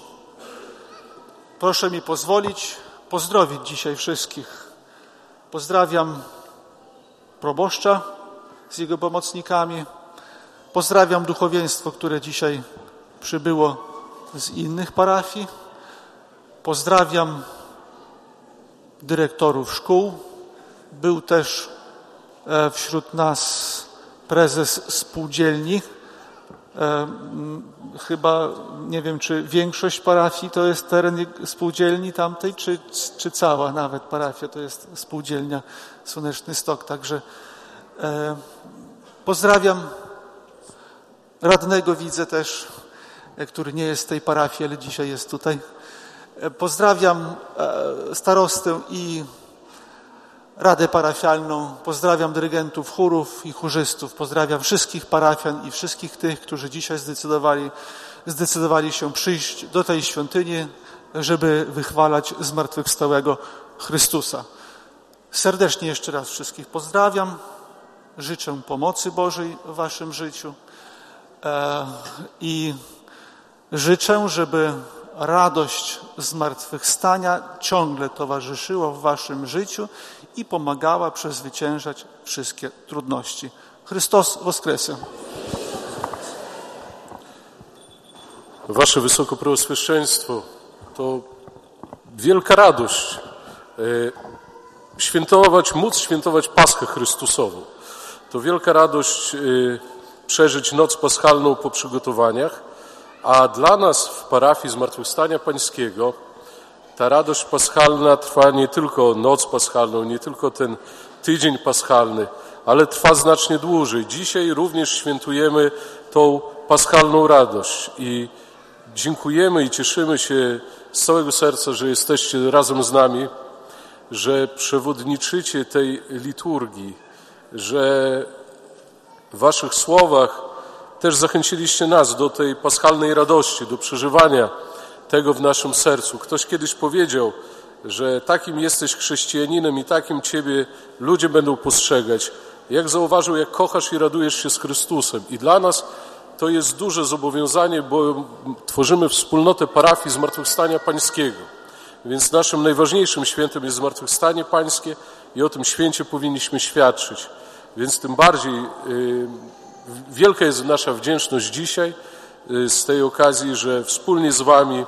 proszę mi pozwolić pozdrowić dzisiaj wszystkich. Pozdrawiam proboszcza z jego pomocnikami. Pozdrawiam duchowieństwo, które dzisiaj przybyło z innych parafii. Pozdrawiam dyrektorów szkół. Był też e, wśród nas prezes spółdzielni. E, chyba nie wiem, czy większość parafii to jest teren spółdzielni tamtej, czy, czy cała nawet parafia to jest spółdzielnia Słoneczny Stok. Także e, pozdrawiam radnego, widzę też, który nie jest z tej parafii, ale dzisiaj jest tutaj. E, pozdrawiam e, starostę i Radę Parafialną, pozdrawiam dyrygentów chórów i chórzystów, pozdrawiam wszystkich parafian i wszystkich tych, którzy dzisiaj zdecydowali, zdecydowali się przyjść do tej świątyni, żeby wychwalać zmartwychwstałego Chrystusa. Serdecznie jeszcze raz wszystkich pozdrawiam, życzę pomocy Bożej w waszym życiu. E, i życzę, żeby radość zmartwychwstania ciągle towarzyszyła w waszym życiu i pomagała przezwyciężać wszystkie trudności. Chrystus woskresy. Wasze Wysokopreoswyszczeństwo, to wielka radość e, świętować, móc świętować Paschę Chrystusową. To wielka radość e, przeżyć noc paschalną po przygotowaniach, a dla nas w parafii Zmartwychwstania Pańskiego ta radość paschalna trwa nie tylko noc paschalną, nie tylko ten tydzień paschalny, ale trwa znacznie dłużej. Dzisiaj również świętujemy tą paschalną radość i dziękujemy i cieszymy się z całego serca, że jesteście razem z nami, że przewodniczycie tej liturgii, że w Waszych słowach też zachęciliście nas do tej paschalnej radości, do przeżywania tego w naszym sercu. Ktoś kiedyś powiedział, że takim jesteś chrześcijaninem i takim Ciebie ludzie będą postrzegać. Jak zauważył, jak kochasz i radujesz się z Chrystusem. I dla nas to jest duże zobowiązanie, bo tworzymy wspólnotę parafii Zmartwychwstania Pańskiego. Więc naszym najważniejszym świętem jest Zmartwychwstanie Pańskie i o tym święcie powinniśmy świadczyć. Więc tym bardziej y, wielka jest nasza wdzięczność dzisiaj z tej okazji, że wspólnie z Wami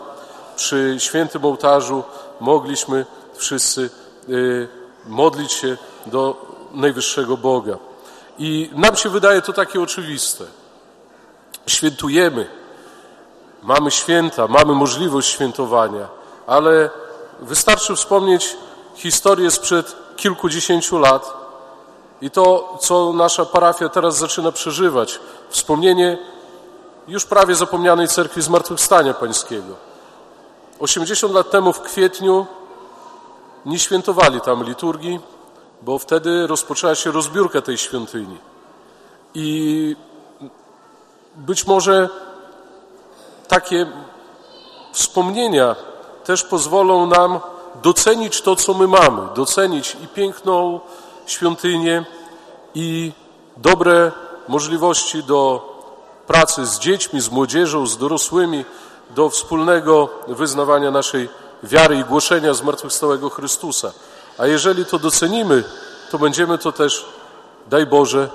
przy świętym ołtarzu mogliśmy wszyscy y, modlić się do najwyższego Boga. I nam się wydaje to takie oczywiste. Świętujemy, mamy święta, mamy możliwość świętowania, ale wystarczy wspomnieć historię sprzed kilkudziesięciu lat i to, co nasza parafia teraz zaczyna przeżywać. Wspomnienie już prawie zapomnianej cerkwi Zmartwychwstania Pańskiego. 80 lat temu w kwietniu nie świętowali tam liturgii, bo wtedy rozpoczęła się rozbiórka tej świątyni. I być może takie wspomnienia też pozwolą nam docenić to, co my mamy, docenić i piękną świątynię, i dobre możliwości do pracy z dziećmi, z młodzieżą, z dorosłymi, do wspólnego wyznawania naszej wiary i głoszenia zmartwychwstałego Chrystusa. A jeżeli to docenimy, to będziemy to też, daj Boże,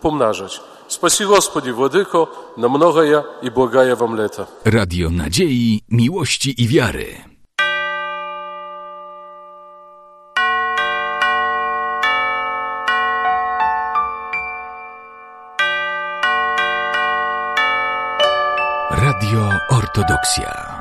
pomnażać. Спаси, Господи, Владыко, на многое и благая вам лето. Radio nadziei, miłości i wiary. Radio Ortodoksja.